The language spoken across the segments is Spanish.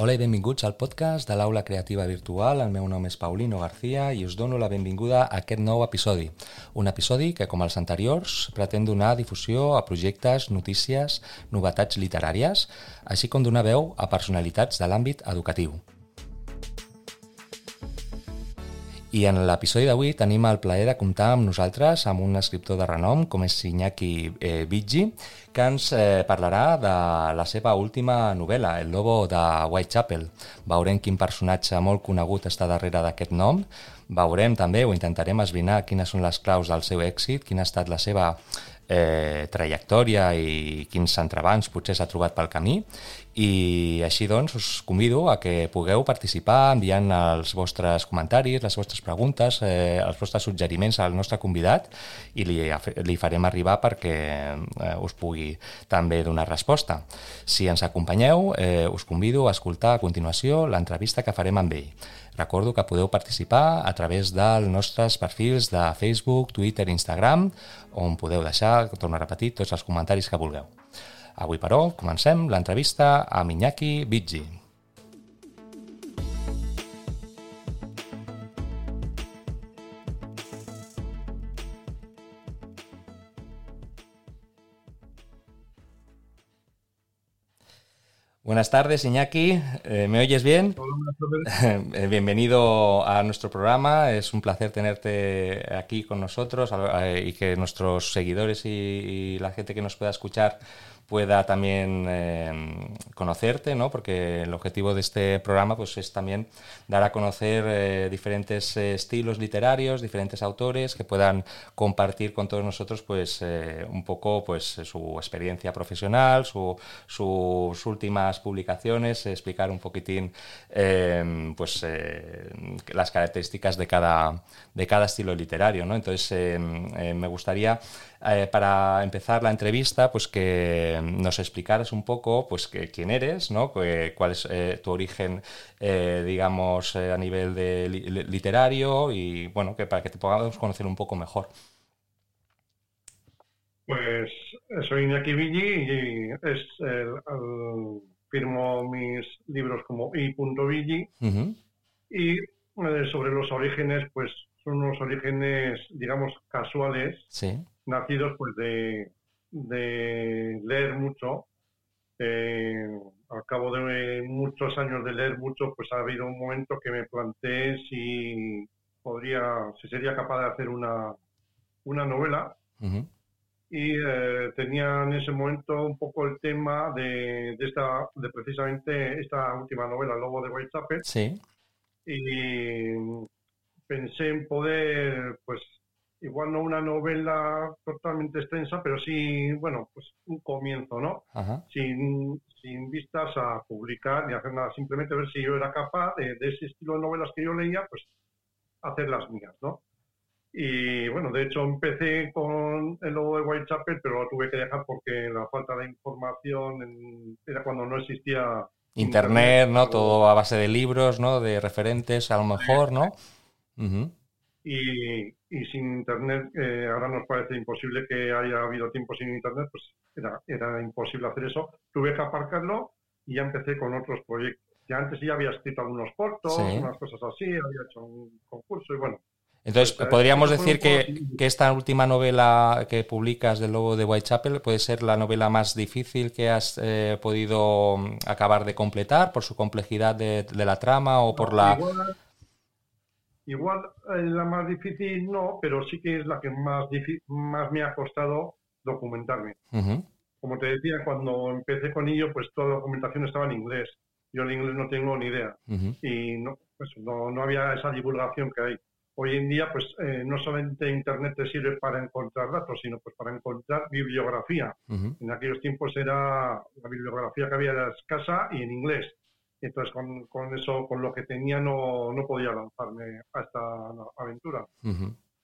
Hola i benvinguts al podcast de l'Aula Creativa Virtual. El meu nom és Paulino García i us dono la benvinguda a aquest nou episodi. Un episodi que, com els anteriors, pretén donar difusió a projectes, notícies, novetats literàries, així com donar veu a personalitats de l'àmbit educatiu. I en l'episodi d'avui tenim el plaer de comptar amb nosaltres amb un escriptor de renom com és Iñaki eh, Viggi, que ens eh, parlarà de la seva última novel·la, El lobo de Whitechapel. Veurem quin personatge molt conegut està darrere d'aquest nom, veurem també o intentarem esbrinar quines són les claus del seu èxit, quina ha estat la seva eh, trajectòria i quins entrebancs potser s'ha trobat pel camí i així doncs us convido a que pugueu participar enviant els vostres comentaris, les vostres preguntes, eh, els vostres suggeriments al nostre convidat i li, li farem arribar perquè eh, us pugui també donar resposta. Si ens acompanyeu, eh, us convido a escoltar a continuació l'entrevista que farem amb ell. Recordo que podeu participar a través dels nostres perfils de Facebook, Twitter i Instagram, on podeu deixar, torno a repetir, tots els comentaris que vulgueu. Avui, però, comencem l'entrevista a Iñaki Viggi. Buenas tardes, Iñaki. Eh, ¿Me oyes bien? Eh, bienvenido a nuestro programa. Es un placer tenerte aquí con nosotros eh, y que nuestros seguidores y, y la gente que nos pueda escuchar pueda también eh, conocerte, ¿no? porque el objetivo de este programa pues, es también dar a conocer eh, diferentes eh, estilos literarios, diferentes autores que puedan compartir con todos nosotros pues, un poco pues, su experiencia profesional, su, sus últimas publicaciones, explicar un poquitín pues, las características de cada, de cada estilo literario. ¿no? Entonces, me gustaría para empezar la entrevista, pues que nos explicaras un poco pues que, quién eres, ¿no? Que, cuál es eh, tu origen, eh, digamos, eh, a nivel de li literario y, bueno, que para que te podamos conocer un poco mejor. Pues soy Iñaki Villi y es el, el, firmo mis libros como i.villi uh -huh. y sobre los orígenes, pues son unos orígenes, digamos, casuales. Sí nacidos pues de, de leer mucho, eh, al cabo de muchos años de leer mucho, pues ha habido un momento que me planteé si podría, si sería capaz de hacer una, una novela. Y eh, tenía en ese momento un poco el tema de, de, esta, de precisamente esta última novela, Lobo de Whitechapel. Sí. Y pensé en poder, pues, igual no una novela totalmente extensa, pero sí, bueno, pues un comienzo, ¿no? Sin, sin vistas a publicar ni hacer nada, simplemente ver si yo era capaz de, de ese estilo de novelas que yo leía, pues hacer las mías, ¿no? Y bueno, de hecho empecé con el logo de Whitechapel, pero lo tuve que dejar porque la falta de información era cuando no existía Internet, ¿no? Todo a base de libros, ¿no? De referentes, a lo mejor, ¿no? Y, y, sin Internet, eh, ahora nos parece imposible que haya habido tiempo sin Internet, pues era, era imposible hacer eso. Tuve que aparcarlo y ya empecé con otros proyectos. Ya antes ya había escrito algunos cortos, unas cosas así, había hecho un concurso y bueno, entonces, pues, podríamos decir que, esta última novela que publicas del Lobo de Whitechapel puede ser la novela más difícil que has eh, podido mm, acabar de completar por su complejidad de, la trama o por la... Igual, eh, la más difícil no, pero sí que es la que más, más me ha costado documentarme. Como te decía, cuando empecé con ello, pues toda la documentación estaba en inglés. Yo el inglés no tengo ni idea. Y no, pues no, no había esa divulgación que hay. Hoy en día, pues eh, no solamente Internet te sirve para encontrar datos, sino pues para encontrar bibliografía. En aquellos tiempos era la bibliografía que había era escasa y en inglés. Entonces, con, con eso, con lo que tenía, no, no podía lanzarme a esta aventura.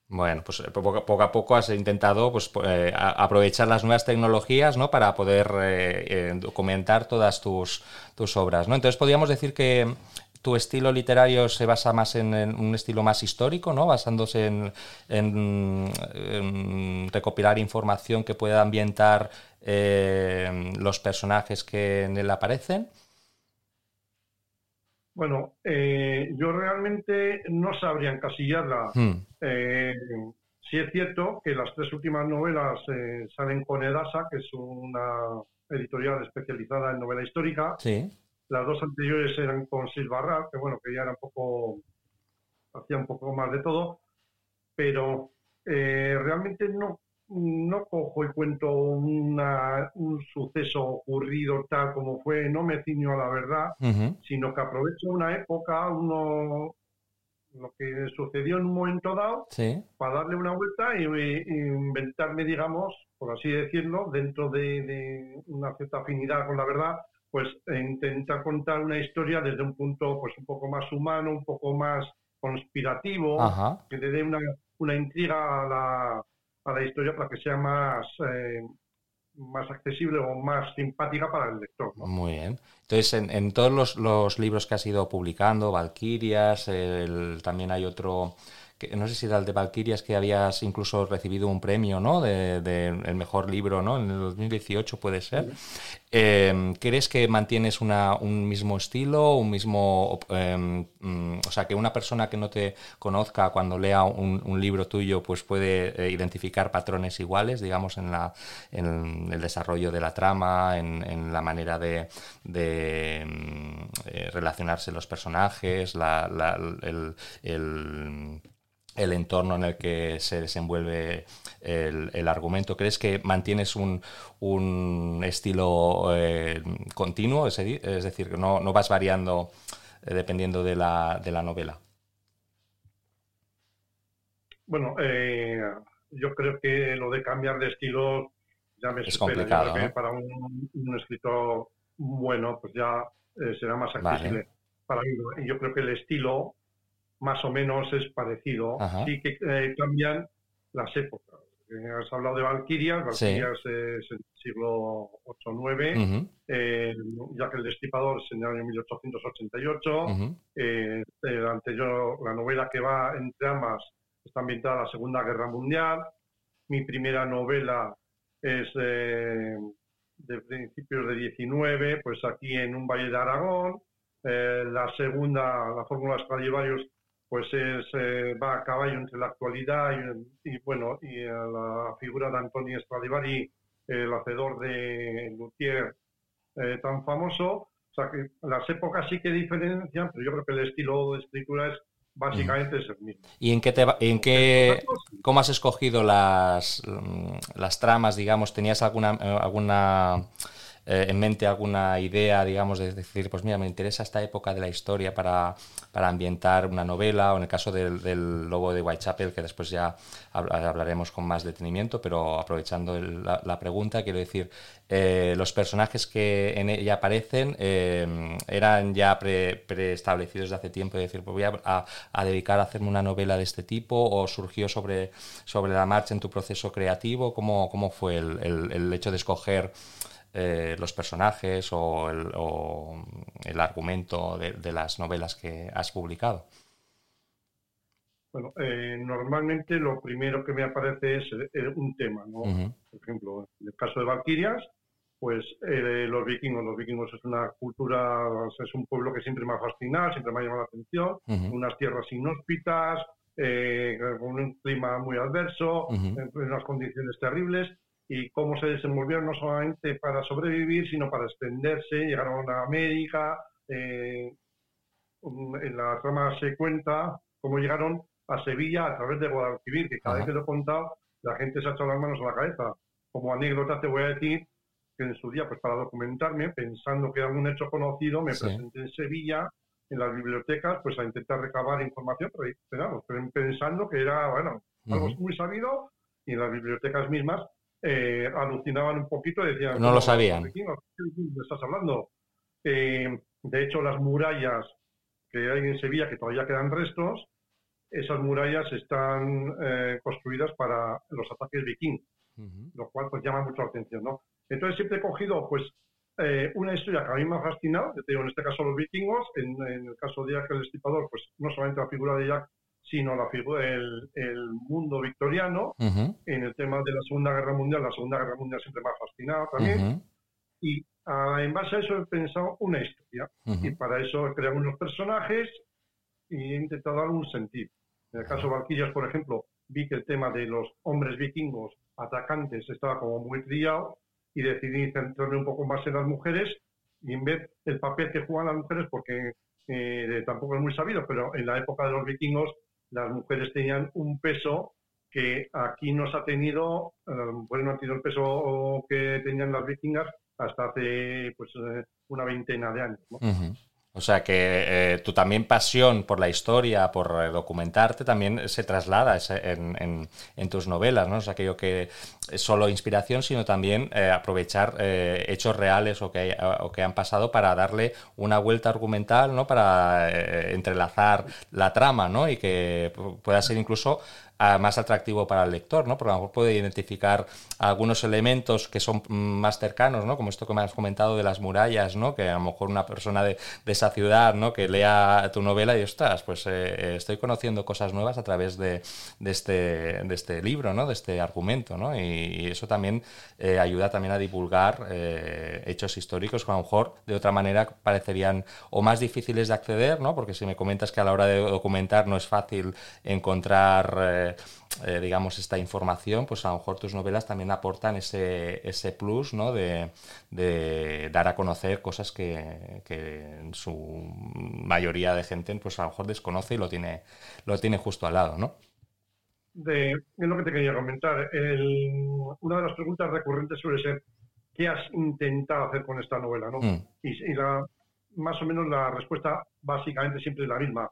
Bueno, pues eh, poco, a poco has intentado pues, eh, aprovechar las nuevas tecnologías ¿no? para poder documentar todas tus, tus obras. ¿no? Entonces podríamos decir que tu estilo literario se basa más en, un estilo más histórico, ¿no? Basándose en, recopilar información que pueda ambientar eh, los personajes que en él aparecen. Bueno, eh, yo realmente no sabría encasillarla. Hmm. Eh, sí es cierto que las tres últimas novelas salen con Edasa, que es una editorial especializada en novela histórica. Sí las dos anteriores eran con Silva que bueno, que ya era un poco, hacía un poco más de todo, pero eh, realmente no, no cojo y cuento una, un suceso ocurrido tal como fue, no me ciño a la verdad, sino que aprovecho una época, uno lo que sucedió en un momento dado, para darle una vuelta y, inventarme, digamos, por así decirlo, dentro de, de, una cierta afinidad con la verdad, pues e intenta contar una historia desde un punto pues un poco más humano, un poco más conspirativo, que le dé una, una intriga a la, a la, historia para que sea más, eh, más accesible o más simpática para el lector. Muy bien. Entonces, en, en todos los, los, libros que has ido publicando, Valquirias, también hay otro no sé si era el de Valkyrias, que habías incluso recibido un premio, ¿no? De, el mejor libro, ¿no? En el 2018 puede ser. Em, ¿Crees que mantienes una, un mismo estilo, un mismo, em, mm, o sea, que una persona que no te conozca cuando lea un, libro tuyo, pues puede eh, identificar patrones iguales, digamos, en, la, en el desarrollo de la trama, en, la manera de, de mm, eh, relacionarse los personajes, la, el el entorno en el que se desenvuelve el, argumento. ¿Crees que mantienes un, un estilo eh, continuo? Es, decir, que no, no vas variando eh, dependiendo de la, de la novela. Bueno, eh, yo creo que lo de cambiar de estilo ya me es complicado. Para un, escritor bueno, pues ya será más accesible. Para mí, yo creo que el estilo más o menos es parecido. Sí que eh, cambian las épocas. Eh, has hablado de Valkyrias, Valkyrias es el siglo 8-9, eh, ya que el destripador es en el año 1888. el anterior, la novela que va entre ambas está ambientada en la Segunda Guerra Mundial. Mi primera novela es de principios de 19, pues aquí en un valle de Aragón. la segunda, la Fórmula Stradivarius, pues es, eh, va a caballo entre la actualidad y, bueno y eh, la figura de Antonio Stradivari, el hacedor de Luthier eh, tan famoso. sea que las épocas sí que diferencian, pero yo creo que el estilo de escritura es básicamente el mismo. ¿Y en qué, te, en qué cómo has escogido las, las tramas, digamos? ¿Tenías alguna, alguna eh, en mente alguna idea, digamos, de decir, pues mira, me interesa esta época de la historia para, para ambientar una novela, o en el caso del, Lobo de Whitechapel, que después ya hablaremos con más detenimiento, pero aprovechando la, pregunta, quiero decir, eh, los personajes que en ella aparecen eh, eran ya preestablecidos de hace tiempo, es decir, pues voy a, dedicar a hacerme una novela de este tipo, o surgió sobre, sobre la marcha en tu proceso creativo, ¿cómo, cómo fue el, el hecho de escoger eh, los personajes o el, argumento de, las novelas que has publicado? Bueno, eh, normalmente lo primero que me aparece es eh, un tema, ¿no? Por ejemplo, en el caso de Valquirias, pues los vikingos, los vikingos es una cultura, es un pueblo que siempre me ha fascinado, siempre me ha llamado la atención, unas tierras inhóspitas, con un clima muy adverso, en unas condiciones terribles, y cómo se desenvolvieron no solamente para sobrevivir, sino para extenderse, llegaron a América, eh, en la trama se cuenta cómo llegaron a Sevilla a través de Guadalquivir, que cada vez que lo he contado, la gente se ha echado las manos a la cabeza. Como anécdota te voy a decir que en su día, pues para documentarme, pensando que era un hecho conocido, me presenté en Sevilla, en las bibliotecas, pues a intentar recabar información, pero, pensando que era, bueno, algo muy sabido, y en las bibliotecas mismas eh, alucinaban un poquito y decían... No lo sabían. ¿De qué estás hablando? Eh, de hecho, las murallas que hay en Sevilla, que todavía quedan restos, esas murallas están eh, construidas para los ataques vikingos, lo cual pues llama mucho la atención, ¿no? Entonces siempre he cogido pues una historia que a mí me ha fascinado, te digo, en este caso los vikingos, en, el caso de Jack el Estipador, pues no solamente la figura de Jack, sino la figura el, el mundo victoriano. En el tema de la Segunda Guerra Mundial, la Segunda Guerra Mundial siempre me ha fascinado también. Y ah, en base a eso he pensado una historia. Y para eso he creado unos personajes y he intentado dar un sentido. En el caso de Valquillas, por ejemplo, vi que el tema de los hombres vikingos atacantes estaba como muy trillado y decidí centrarme un poco más en las mujeres y en vez del papel que juegan las mujeres, porque eh, tampoco es muy sabido, pero en la época de los vikingos las mujeres tenían un peso que aquí no se ha tenido, eh, pues no ha tenido el peso que tenían las vikingas hasta hace pues eh, una veintena de años. O sea que eh, tu también pasión por la historia, por documentarte, también se traslada en, tus novelas, ¿no? O sea, aquello que es solo inspiración, sino también aprovechar hechos reales o que, o que han pasado para darle una vuelta argumental, ¿no? Para entrelazar la trama, ¿no? Y que pueda ser incluso más atractivo para el lector, ¿no? Porque a lo mejor puede identificar algunos elementos que son más cercanos, ¿no? Como esto que me has comentado de las murallas, ¿no? Que a lo mejor una persona de, esa ciudad, ¿no? Que lea tu novela y, ostras, pues eh, eh, estoy conociendo cosas nuevas a través de, este, de este libro, ¿no? De este argumento, ¿no? Y, eso también eh, ayuda también a divulgar hechos históricos que a lo mejor de otra manera parecerían o más difíciles de acceder, ¿no? Porque si me comentas que a la hora de documentar no es fácil encontrar eh, digamos, esta información, pues a lo mejor tus novelas también aportan ese, ese plus, ¿no? De, dar a conocer cosas que, en su mayoría de gente, pues a lo mejor desconoce y lo tiene, lo tiene justo al lado, ¿no? De, es lo que te quería comentar. una de las preguntas recurrentes suele ser ¿qué has intentado hacer con esta novela? ¿no? Mm. Y, la, más o menos la respuesta básicamente siempre es la misma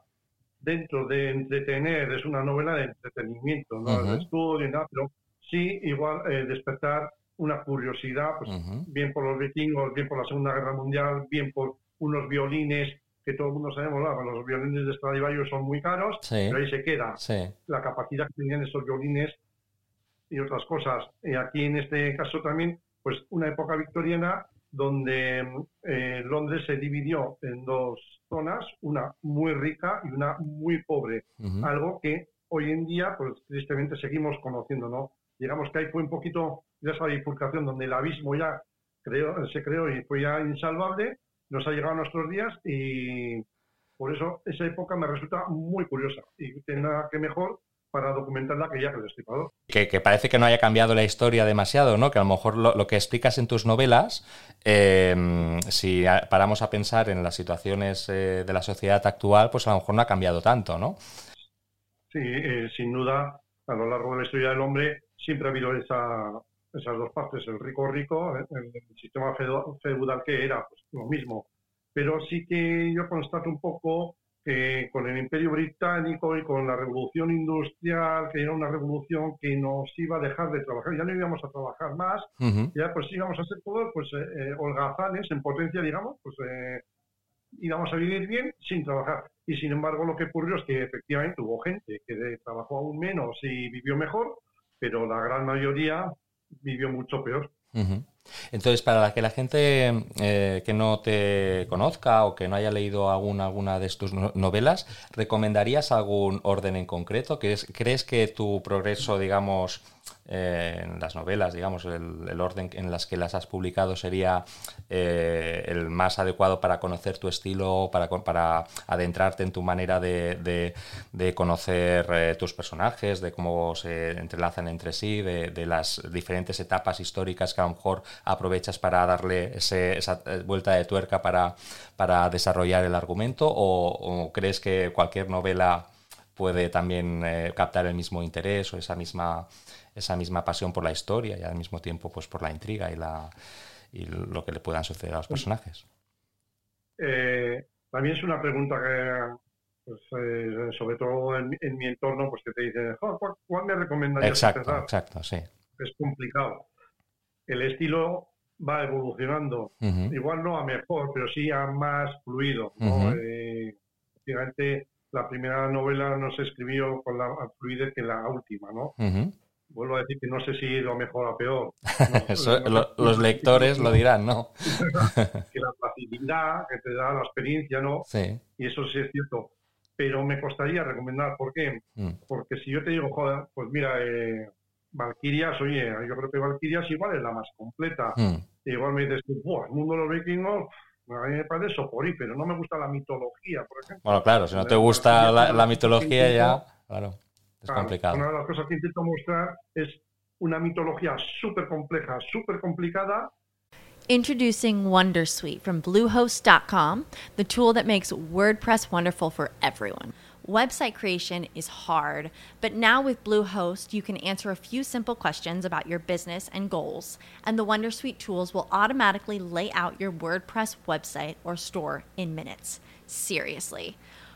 dentro de entretener, es una novela de entretenimiento, no de estudio, nada, pero sí igual eh, despertar una curiosidad, pues, bien por los vikingos, bien por la Segunda Guerra Mundial, bien por unos violines que todo el mundo sabemos, los violines de Stradivarius son muy caros, pero ahí se queda. La capacidad que tenían esos violines y otras cosas. Y aquí en este caso también, pues una época victoriana donde eh, Londres se dividió en dos zonas, una muy rica y una muy pobre, algo que hoy en día, pues tristemente seguimos conociendo, ¿no? Digamos que ahí fue un poquito de esa bifurcación donde el abismo ya se creó y fue ya insalvable, nos ha llegado a nuestros días y por eso esa época me resulta muy curiosa y nada que mejor para documentar la que ya que el destripador. Que, que, parece que no haya cambiado la historia demasiado, ¿no? Que a lo mejor lo, que explicas en tus novelas, em, si paramos a pensar en las situaciones eh, de la sociedad actual, pues a lo mejor no ha cambiado tanto, ¿no? Sí, eh, sin duda, a lo largo de la historia del hombre siempre ha habido esa, esas dos partes, el rico rico, el, el sistema feudal que era, pues lo mismo. Pero sí que yo constato un poco que con el Imperio Británico y con la Revolución Industrial, que era una revolución que nos iba a dejar de trabajar, ya no íbamos a trabajar más, ya pues íbamos a ser todos pues eh, eh, holgazanes en potencia, digamos, pues eh, íbamos a vivir bien sin trabajar. Y sin embargo lo que ocurrió es que efectivamente hubo gente que trabajó aún menos y vivió mejor, pero la gran mayoría vivió mucho peor. Entonces, para que la gente eh, que no te conozca o que no haya leído alguna, alguna de tus novelas, ¿recomendarías algún orden en concreto? ¿Crees, ¿Crees que tu progreso, digamos, eh, en las novelas, digamos, el, orden en las que las has publicado sería eh, el más adecuado para conocer tu estilo, para, para adentrarte en tu manera de, conocer eh, tus personajes, de cómo se entrelazan entre sí, de, las diferentes etapas históricas que a lo mejor aprovechas para darle esa vuelta de tuerca para, para desarrollar el argumento, o, crees que cualquier novela puede también captar el mismo interés o esa misma esa misma pasión por la historia y al mismo tiempo pues por la intriga y, la, y lo que le puedan suceder a los personajes. Eh, también es una pregunta que, pues, eh, sobre todo en, mi entorno, pues que te dicen, ¿cuál, me recomendarías Exacto, exacto, sí. Es complicado. El estilo va evolucionando, igual no a mejor, pero sí a más fluido. ¿no? Eh, la primera novela no se escribió con la fluidez que la última, ¿no? Vuelvo a decir que no sé si lo mejor o peor. los lectores lo dirán, ¿no? que la facilidad que te da la experiencia, ¿no? Sí. Y eso sí es cierto. Pero me costaría recomendar, ¿por qué? Mm. Porque si yo te digo, joder, pues mira, eh, Valkyrias, oye, yo creo que Valkyrias igual es la más completa. Mm. igual me dices, Buah, el mundo de los vikingos, a mí me parece soporí, pero no me gusta la mitología, por ejemplo. Bueno, claro, si no te gusta la, la mitología ya, claro. Es complicado. Una de las cosas que intento mostrar es una mitología súper compleja, súper complicada. Introducing Wondersuite from Bluehost.com, the tool that makes WordPress wonderful for everyone. Website creation is hard, but now with Bluehost, you can answer a few simple questions about your business and goals, and the Wondersuite tools will automatically lay out your WordPress website or store in minutes. Seriously.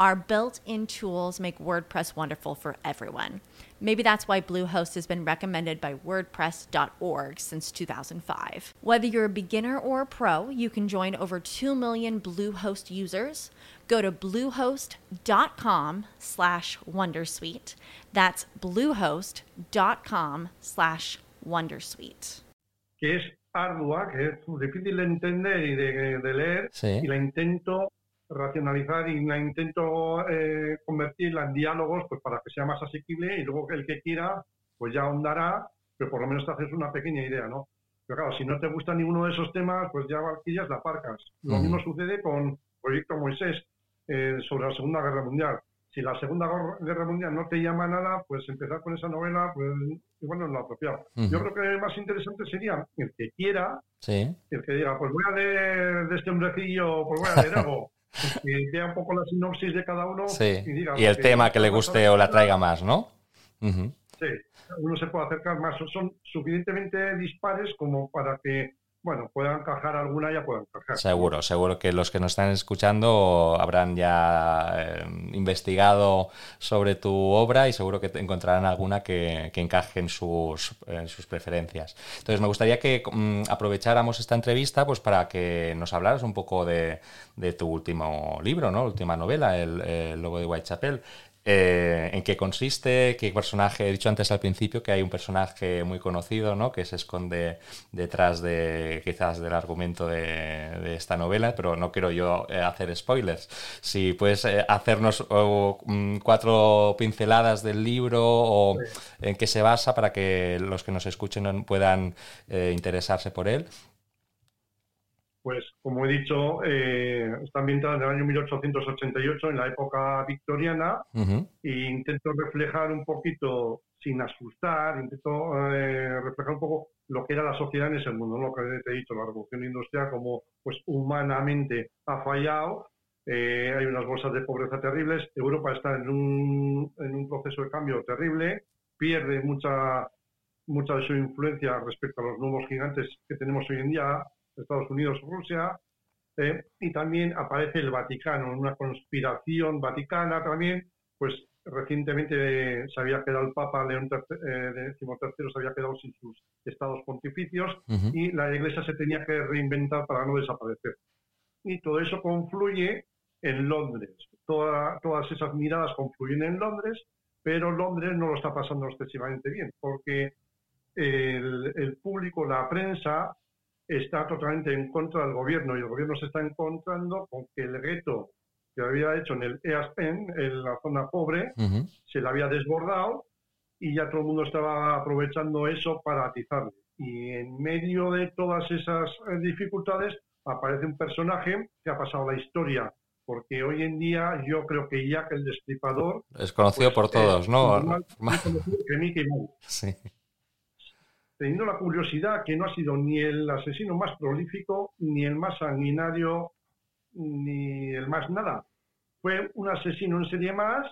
our built in tools make WordPress wonderful for everyone. Maybe that's why Bluehost has been recommended by WordPress.org since 2005. Whether you're a beginner or a pro, you can join over 2 million Bluehost users. Go to bluehost.com slash wondersuite. That's bluehost.com slash wondersuite. Que es ardua, que es difícil de entender y de, de leer, sí. y la intento racionalizar y la intento eh, convertirla en diálogos pues para que sea más asequible y luego el que quiera pues ya ahondará, pero por lo menos te haces una pequeña idea, ¿no? Pero claro, si no te gusta ninguno de esos temas, pues ya Valquillas la parcas. Lo mismo sucede con Proyecto Moisés eh, sobre la Segunda Guerra Mundial. Si la Segunda Guerra Mundial no te llama nada, pues empezar con esa novela, pues igual no es lo apropiado. Yo creo que más interesante sería el que quiera, el que diga, pues voy a leer de este hombrecillo, pues voy a leer algo. que vea un poco la sinopsis de cada uno y, el tema que le guste o la traiga más, ¿no? Sí, uno se puede acercar más. Son suficientemente dispares como para que bueno, puedan encajar alguna, ya puedan encajar. Seguro, seguro que los que nos están escuchando habrán ya eh, investigado sobre tu obra y seguro que encontrarán alguna que, encaje en sus, sus, preferencias. Entonces, me gustaría que mm, aprovecháramos esta entrevista pues, para que nos hablaras un poco de, tu último libro, ¿no? última novela, El, Lobo de Whitechapel. Eh, en qué consiste, qué personaje, he dicho antes al principio que hay un personaje muy conocido, ¿no? Que se esconde detrás de quizás del argumento de, esta novela, pero no quiero yo eh, hacer spoilers. Si puedes eh, hacernos mm, cuatro pinceladas del libro o en qué se basa para que los que nos escuchen puedan interesarse por él pues como he dicho, eh, está ambientada en el año 1888, en la época victoriana, e intento reflejar un poquito, sin asustar, intento eh, reflejar un poco lo que era la sociedad en ese mundo, lo que te he dicho, la revolución industrial, como pues humanamente ha fallado, eh, hay unas bolsas de pobreza terribles, Europa está en un, en un proceso de cambio terrible, pierde mucha, mucha de su influencia respecto a los nuevos gigantes que tenemos hoy en día, Estados Unidos, Rusia, eh, y también aparece el Vaticano, una conspiración vaticana también, pues recientemente se había quedado el Papa León XIII, eh, se había quedado sin sus estados pontificios y la Iglesia se tenía que reinventar para no desaparecer. Y todo eso confluye en Londres. todas esas miradas confluyen en Londres, pero Londres no lo está pasando excesivamente bien, porque el, el público, la prensa, está totalmente en contra del gobierno y el gobierno se está encontrando con que el gueto que había hecho en el EASPEN, en la zona pobre, se le había desbordado y ya todo el mundo estaba aprovechando eso para atizarle. Y en medio de todas esas eh, dificultades aparece un personaje que ha pasado la historia, porque hoy en día yo creo que Jack el Destripador... Es conocido por todos, ¿no? Más conocido que Mickey Mouse. Sí teniendo la curiosidad que no ha sido ni el asesino más prolífico, ni el más sanguinario, ni el más nada. Fue un asesino en serie más,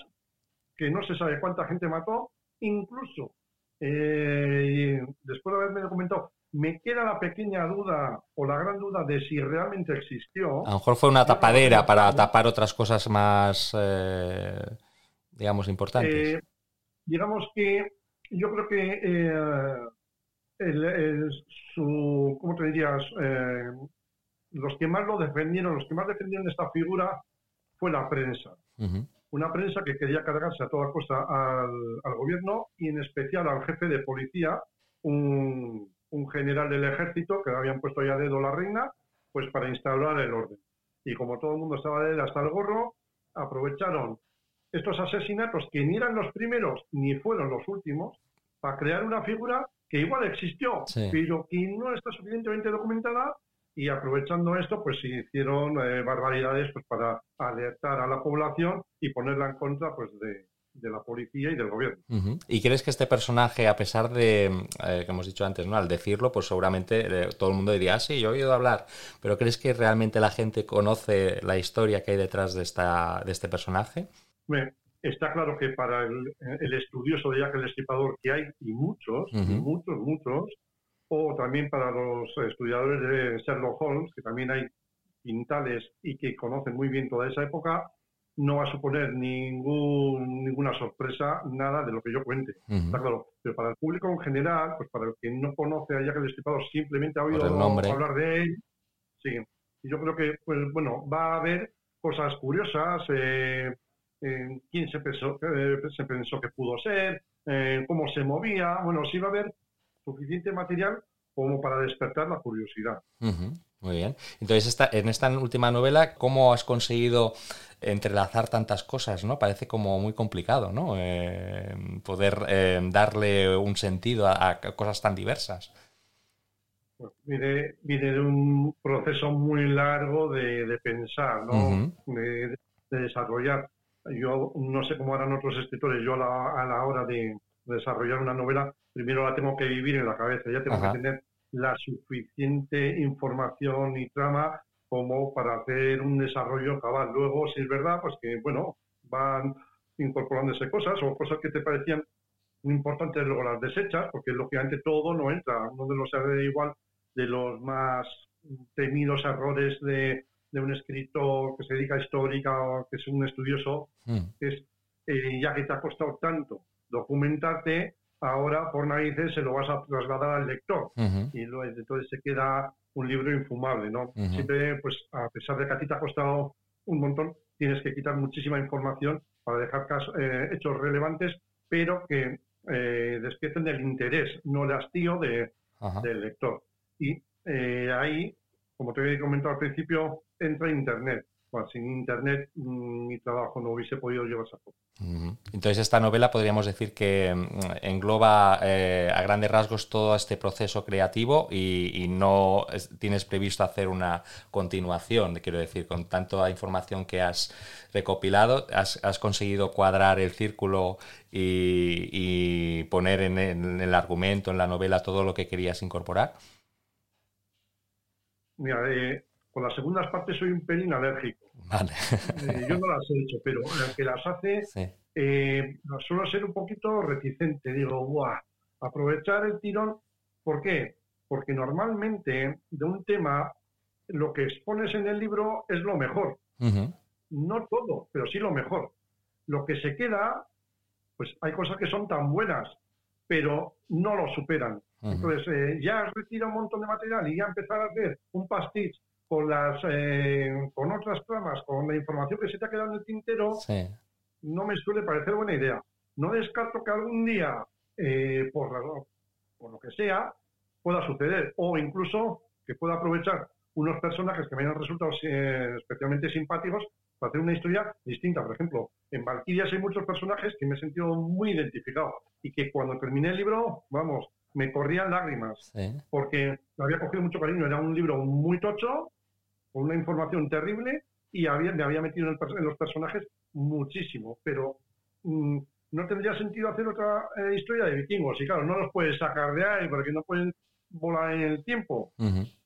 que no se sabe cuánta gente mató, incluso eh, después de haberme documentado, me queda la pequeña duda o la gran duda de si realmente existió. A lo mejor fue una tapadera para tapar otras cosas más, eh, digamos, importantes. Eh, digamos que yo creo que el, su, ¿cómo te dirías? Eh, los que más lo defendieron, los que más defendieron esta figura fue la prensa. Una prensa que quería cargarse a toda costa al, gobierno y en especial al jefe de policía, un, un, general del ejército que le habían puesto ya dedo la reina, pues para instaurar el orden. Y como todo el mundo estaba de él hasta el gorro, aprovecharon estos asesinatos que ni eran los primeros ni fueron los últimos para crear una figura que igual existió, pero que no está suficientemente documentada y aprovechando esto, pues se hicieron eh, barbaridades pues, para alertar a la población y ponerla en contra pues, de, la policía y del gobierno. ¿Y crees que este personaje, a pesar de, eh, que hemos dicho antes, ¿no? al decirlo, pues seguramente eh, todo el mundo diría, ah, sí, yo he oído hablar, pero ¿crees que realmente la gente conoce la historia que hay detrás de, esta, de este personaje? Está claro que para el, estudioso de Jack el Destripador, que hay y muchos, muchos, muchos, o también para los estudiadores de Sherlock Holmes, que también hay quintales y que conocen muy bien toda esa época, no va a suponer ningún, ninguna sorpresa nada de lo que yo cuente. Está claro. Pero para el público en general, pues para el que no conoce a Jack el Destripador, simplemente ha oído hablar de él, sí. Y yo creo que, pues bueno, va a haber cosas curiosas, eh, quién se pensó, eh, se pensó que pudo ser, cómo se movía. Bueno, sí va a haber suficiente material como para despertar la curiosidad. Muy bien. Entonces, esta, en esta última novela, ¿cómo has conseguido entrelazar tantas cosas? ¿no? Parece como muy complicado, ¿no? Eh, poder eh, darle un sentido a, cosas tan diversas. viene, de un proceso muy largo de, pensar, ¿no? de, desarrollar yo no sé cómo harán otros escritores, yo a la, hora de desarrollar una novela, primero la tengo que vivir en la cabeza, ya tengo que tener la suficiente información y trama como para hacer un desarrollo cabal. Luego, si es verdad, pues que, bueno, van incorporándose cosas o cosas que te parecían importantes, luego las desechas, porque lógicamente todo no entra. Uno de los igual de los más temidos errores de, de un escritor que se dedica a histórica o que es un estudioso, mm. es eh, ya que te ha costado tanto documentarte, ahora por narices se lo vas a trasladar al lector y entonces se queda un libro infumable, ¿no? Siempre, pues a pesar de que a ti te ha costado un montón, tienes que quitar muchísima información para dejar eh, hechos relevantes, pero que eh, despierten el interés, no el hastío de, del lector. Y ahí, como te había comentado al principio, entra Internet sin Internet mm, mi trabajo no hubiese podido llevarse a cabo. Entonces esta novela podríamos decir que mm, engloba eh, a grandes rasgos todo este proceso creativo y, no tienes previsto hacer una continuación, quiero decir, con tanta información que has recopilado, has, conseguido cuadrar el círculo y, poner en, el argumento, en la novela, todo lo que querías incorporar. Mira, eh, con las segundas partes soy un pelín alérgico. Vale. Eh, yo no las he hecho, pero el que las hace eh, suelo ser un poquito reticente. Digo, ¡buah! Aprovechar el tirón. ¿Por qué? Porque normalmente de un tema lo que expones en el libro es lo mejor. No todo, pero sí lo mejor. Lo que se queda, pues hay cosas que son tan buenas, pero no lo superan. Entonces, eh, ya has retirado un montón de material y ya empezar a hacer un pastiz con las eh, con otras tramas, con la información que se te ha quedado en el tintero, no me suele parecer buena idea. No descarto que algún día, eh, por, por lo que sea, pueda suceder, o incluso que pueda aprovechar unos personajes que me hayan resultado eh, especialmente simpáticos para hacer una historia distinta. Por ejemplo, en Valkyrias hay muchos personajes que me he sentido muy identificado y que cuando terminé el libro, vamos, me corrían lágrimas porque me había cogido mucho cariño. Era un libro muy tocho, con una información terrible y había, me había metido en, los personajes muchísimo, pero mm, no tendría sentido hacer otra eh, historia de vikingos. Y claro, no los puedes sacar de ahí porque no pueden volar en el tiempo.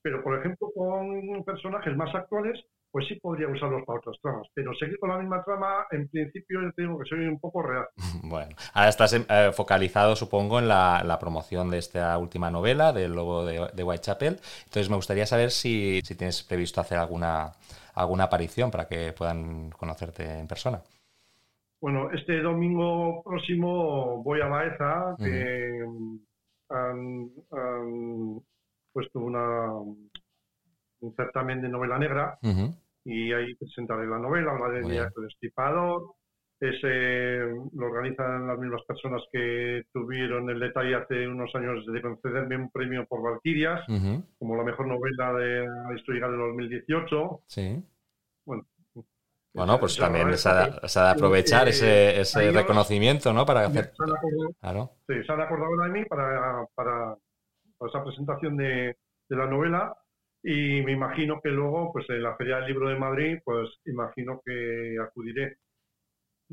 Pero, por ejemplo, con personajes más actuales, pues sí podría usarlos para otras tramas. Pero seguir con la misma trama, en principio, yo tengo que soy un poco real. Bueno, ahora estás eh, focalizado, supongo, en la, promoción de esta última novela, del Lobo de, Whitechapel. Entonces, me gustaría saber si, si, tienes previsto hacer alguna, alguna aparición para que puedan conocerte en persona. Bueno, este domingo próximo voy a Baeza, que han, puesto una, un certamen de novela negra y ahí presentaré la novela, la de Viaje del Estipador. Ese lo organizan las mismas personas que tuvieron el detalle hace unos años de concederme un premio por Valquirias, como la mejor novela de la historia del 2018. Sí. Bueno, bueno, pues también se ha, de aprovechar ese, ese reconocimiento, ¿no? Para hacer. Se han acordado, claro. sí, se han acordado de mí para, para, esa presentación de, de, la novela y me imagino que luego, pues en la Feria del Libro de Madrid, pues imagino que acudiré.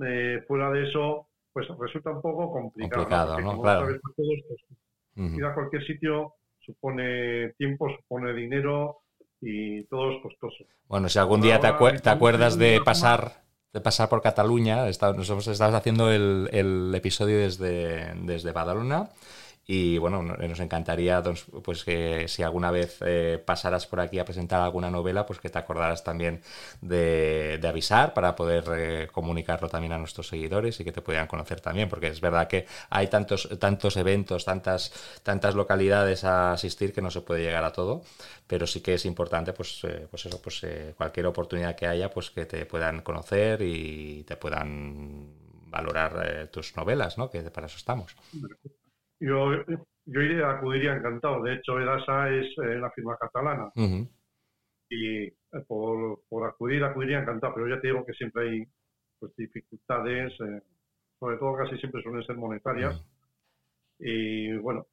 Eh, fuera de eso, pues resulta un poco complicado. complicado ¿no? Claro. pues, Ir a cualquier sitio supone tiempo, supone dinero y todo es costoso. Bueno, si algún día te, acuerdas de pasar de pasar por Cataluña, nosotros estamos haciendo el, el episodio desde, desde Badalona y bueno, nos encantaría pues que si alguna vez eh, pasaras por aquí a presentar alguna novela, pues que te acordaras también de, avisar para poder eh, comunicarlo también a nuestros seguidores y que te puedan conocer también, porque es verdad que hay tantos, tantos eventos, tantas, tantas localidades a asistir que no se puede llegar a todo, pero sí que es importante, pues, eh, pues eso, pues cualquier oportunidad que haya, pues que te puedan conocer y te puedan valorar tus novelas, ¿no? Que para eso estamos. Yo, yo iría, acudiría encantado. De hecho, EDASA es eh, la firma catalana. Y eh, por, por, acudir, acudiría encantado. Pero ya te digo que siempre hay pues, dificultades, eh, sobre todo casi siempre suelen ser monetarias. Y bueno,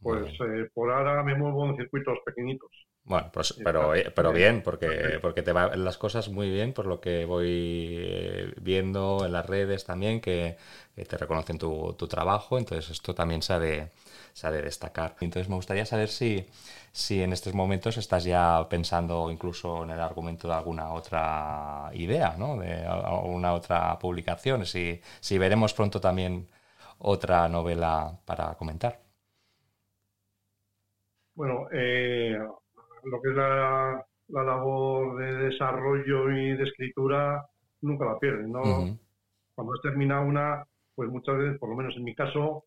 pues por ahora me muevo en circuitos pequeñitos. Bueno, pues, pero, pero bien, porque, porque te van las cosas muy bien, por lo que voy viendo en las redes también, que te reconocen tu, tu, trabajo, entonces esto también se ha, de, se de destacar. Entonces me gustaría saber si, si en estos momentos estás ya pensando incluso en el argumento de alguna otra idea, ¿no? de alguna otra publicación, si, si veremos pronto también otra novela para comentar. Bueno, eh, lo que es la, la, labor de desarrollo y de escritura nunca la pierden, ¿no? Cuando has terminado una, pues muchas veces, por lo menos en mi caso,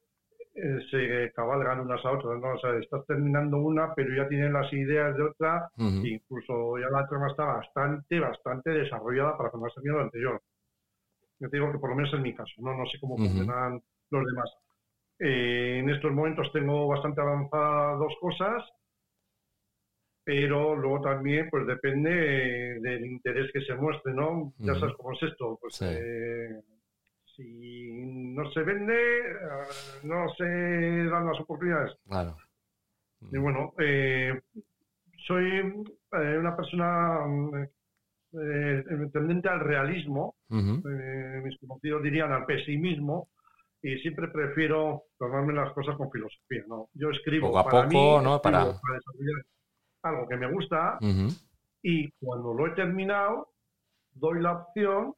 eh, se cabalgan unas a otras, ¿no? O sea, estás terminando una, pero ya tienes las ideas de otra, incluso ya la trama está bastante, bastante desarrollada para cuando has terminado la anterior. Yo te digo que por lo menos en mi caso, no, no sé cómo funcionan los demás. Eh, en estos momentos tengo bastante avanzadas dos cosas, pero luego también pues depende del interés que se muestre, ¿no? Ya sabes cómo es esto, pues eh, si no se vende, eh, no se dan las oportunidades. Claro. Y bueno, soy una persona tendente al realismo, mis conocidos dirían al pesimismo, y siempre prefiero tomarme las cosas con filosofía. ¿no? Yo escribo poco a para poco, ¿no? Para... desarrollar algo que me gusta y cuando lo he terminado doy la opción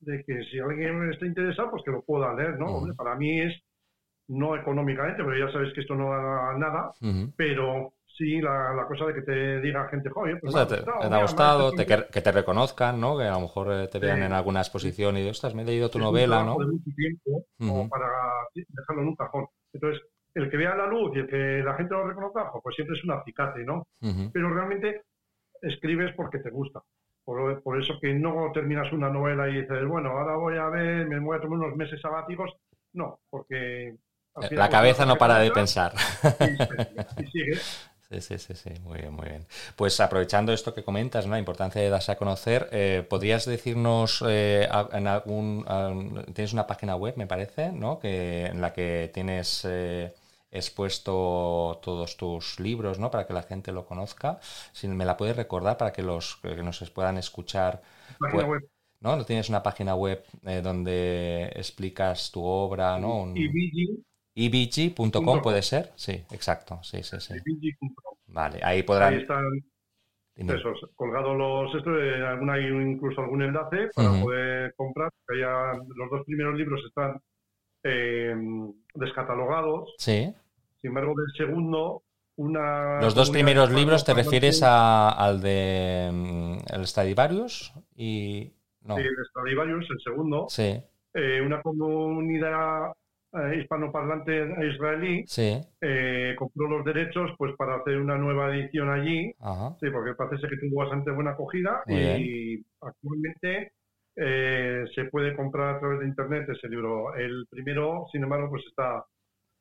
de que si alguien está interesado, pues que lo pueda leer, ¿no? para mí es no económicamente, pero ya sabes que esto no da nada, pero sí la, cosa de que te diga gente, joder, pues te, ha gustado, que, te reconozcan, ¿no? Que a lo mejor eh, te vean en alguna exposición y, ostras, me he leído tu novela, ¿no? De mucho tiempo, como para dejarlo en un cajón. Entonces, el que vea la luz y el que la gente lo reconozca, pues siempre es un acicate, ¿no? Pero realmente escribes porque te gusta. Por, por, eso que no terminas una novela y dices, bueno, ahora voy a ver, me voy a tomar unos meses sabáticos. No, porque... La cabeza no para de pensar. Y, sigue. Sí, sí, sí, sí, muy bien, muy bien. Pues aprovechando esto que comentas, ¿no? la importancia de darse a conocer, eh, ¿podrías decirnos eh, en algún... tienes una página web, me parece, ¿no? Que, en la que tienes eh, expuesto todos tus libros, ¿no? Para que la gente lo conozca. Si me la puedes recordar para que los que nos puedan escuchar... Página web. ¿No? ¿No tienes una página web donde explicas tu obra, ¿no? ibg.com puede ser, sí, exacto, sí, sí, sí. Vale, ahí podrán... Ahí están esos, colgados los... Esto, alguna, hay incluso algún enlace para poder comprar. los dos primeros libros están eh, descatalogados. Sí. Sin embargo, del segundo, una... Los dos primeros libros te refieres a, al de mm, el Stradivarius y... No. Sí, el Stradivarius, el segundo. Sí. Eh, una comunidad eh, hispanoparlante israelí eh, compró los derechos pues para hacer una nueva edición allí sí porque parece que tuvo bastante buena acogida y actualmente eh, se puede comprar a través de internet ese libro el primero sin embargo pues está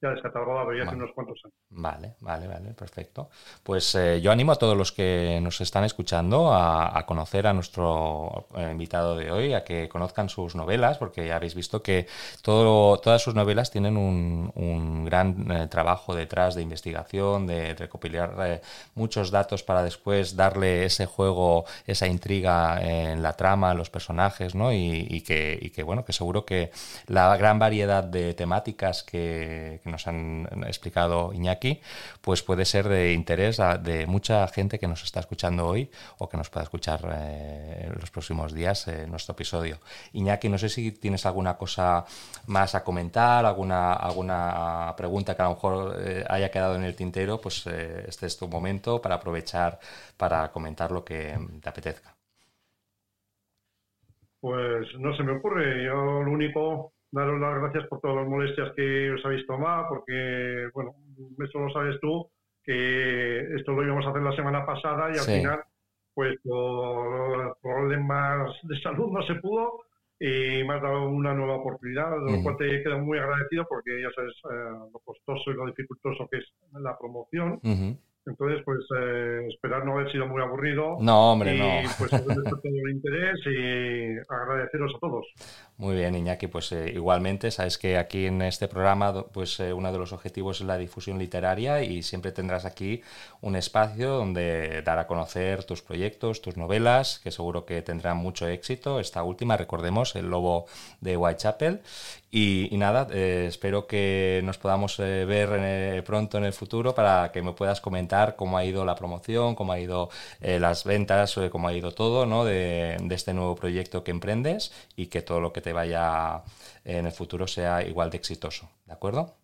ya descatalogado ya hace unos cuantos años. Vale, vale, vale, perfecto. Pues eh, yo animo a todos los que nos están escuchando a, conocer a nuestro eh, invitado de hoy, a que conozcan sus novelas, porque ya habéis visto que todo, todas sus novelas tienen un, un gran eh, trabajo detrás de investigación, de recopilar muchos datos para después darle ese juego, esa intriga en la trama, los personajes, ¿no? Y, y, que, y que, bueno, que seguro que la gran variedad de temáticas que nos han explicado Iñaki, pues puede ser de interés de mucha gente que nos está escuchando hoy o que nos pueda escuchar eh, los próximos días en nuestro episodio. Iñaki, no sé si tienes alguna cosa más a comentar, alguna, alguna pregunta que a lo mejor eh, haya quedado en el tintero, pues eh, este es tu momento para aprovechar para comentar lo que te apetezca. Pues no se me ocurre. Yo lo único daros las gracias por todas las molestias que os habéis tomado, porque, bueno, esto lo sabes tú, que esto lo íbamos a hacer la semana pasada y al final, pues por problemas de salud no se pudo y me has dado una nueva oportunidad, de lo cual te quedo muy agradecido porque ya sabes eh, lo costoso y lo dificultoso que es la promoción. Entonces, pues eh, esperar no haber sido muy aburrido. No, hombre, y, no. Pues todo el interés y agradeceros a todos. Muy bien, Iñaki, pues eh, igualmente, sabes que aquí en este programa, pues eh, uno de los objetivos es la difusión literaria y siempre tendrás aquí un espacio donde dar a conocer tus proyectos, tus novelas, que seguro que tendrán mucho éxito. Esta última, recordemos, El Lobo de Whitechapel. Y, nada, eh, espero que nos podamos ver eh, pronto en el futuro para que me puedas comentar cómo ha ido la promoción, cómo ha ido las ventas, cómo ha ido todo ¿no? de, este nuevo proyecto que emprendes y que todo lo que te vaya en el futuro sea igual de exitoso. ¿De acuerdo?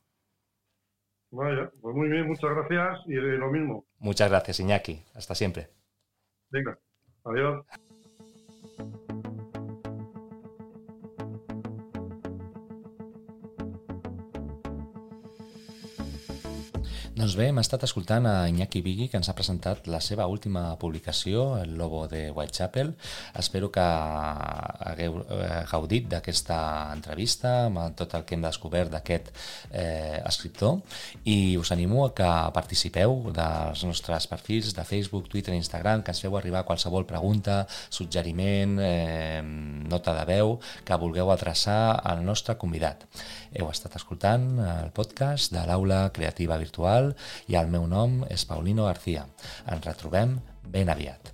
Vaya, pues muy bien, muchas gracias y lo mismo. Muchas gracias, Iñaki. Hasta siempre. Venga, adiós. Doncs bé, hem estat escoltant a Iñaki Vigui, que ens ha presentat la seva última publicació, El Lobo de Whitechapel. Espero que hagueu eh, gaudit d'aquesta entrevista, amb tot el que hem descobert d'aquest eh, escriptor, i us animo a que participeu dels nostres perfils de Facebook, Twitter i Instagram, que ens feu arribar qualsevol pregunta, suggeriment, eh, nota de veu, que vulgueu adreçar al nostre convidat. Heu estat escoltant el podcast de l'Aula Creativa Virtual i el meu nom és Paulino García. Ens retrobem ben aviat.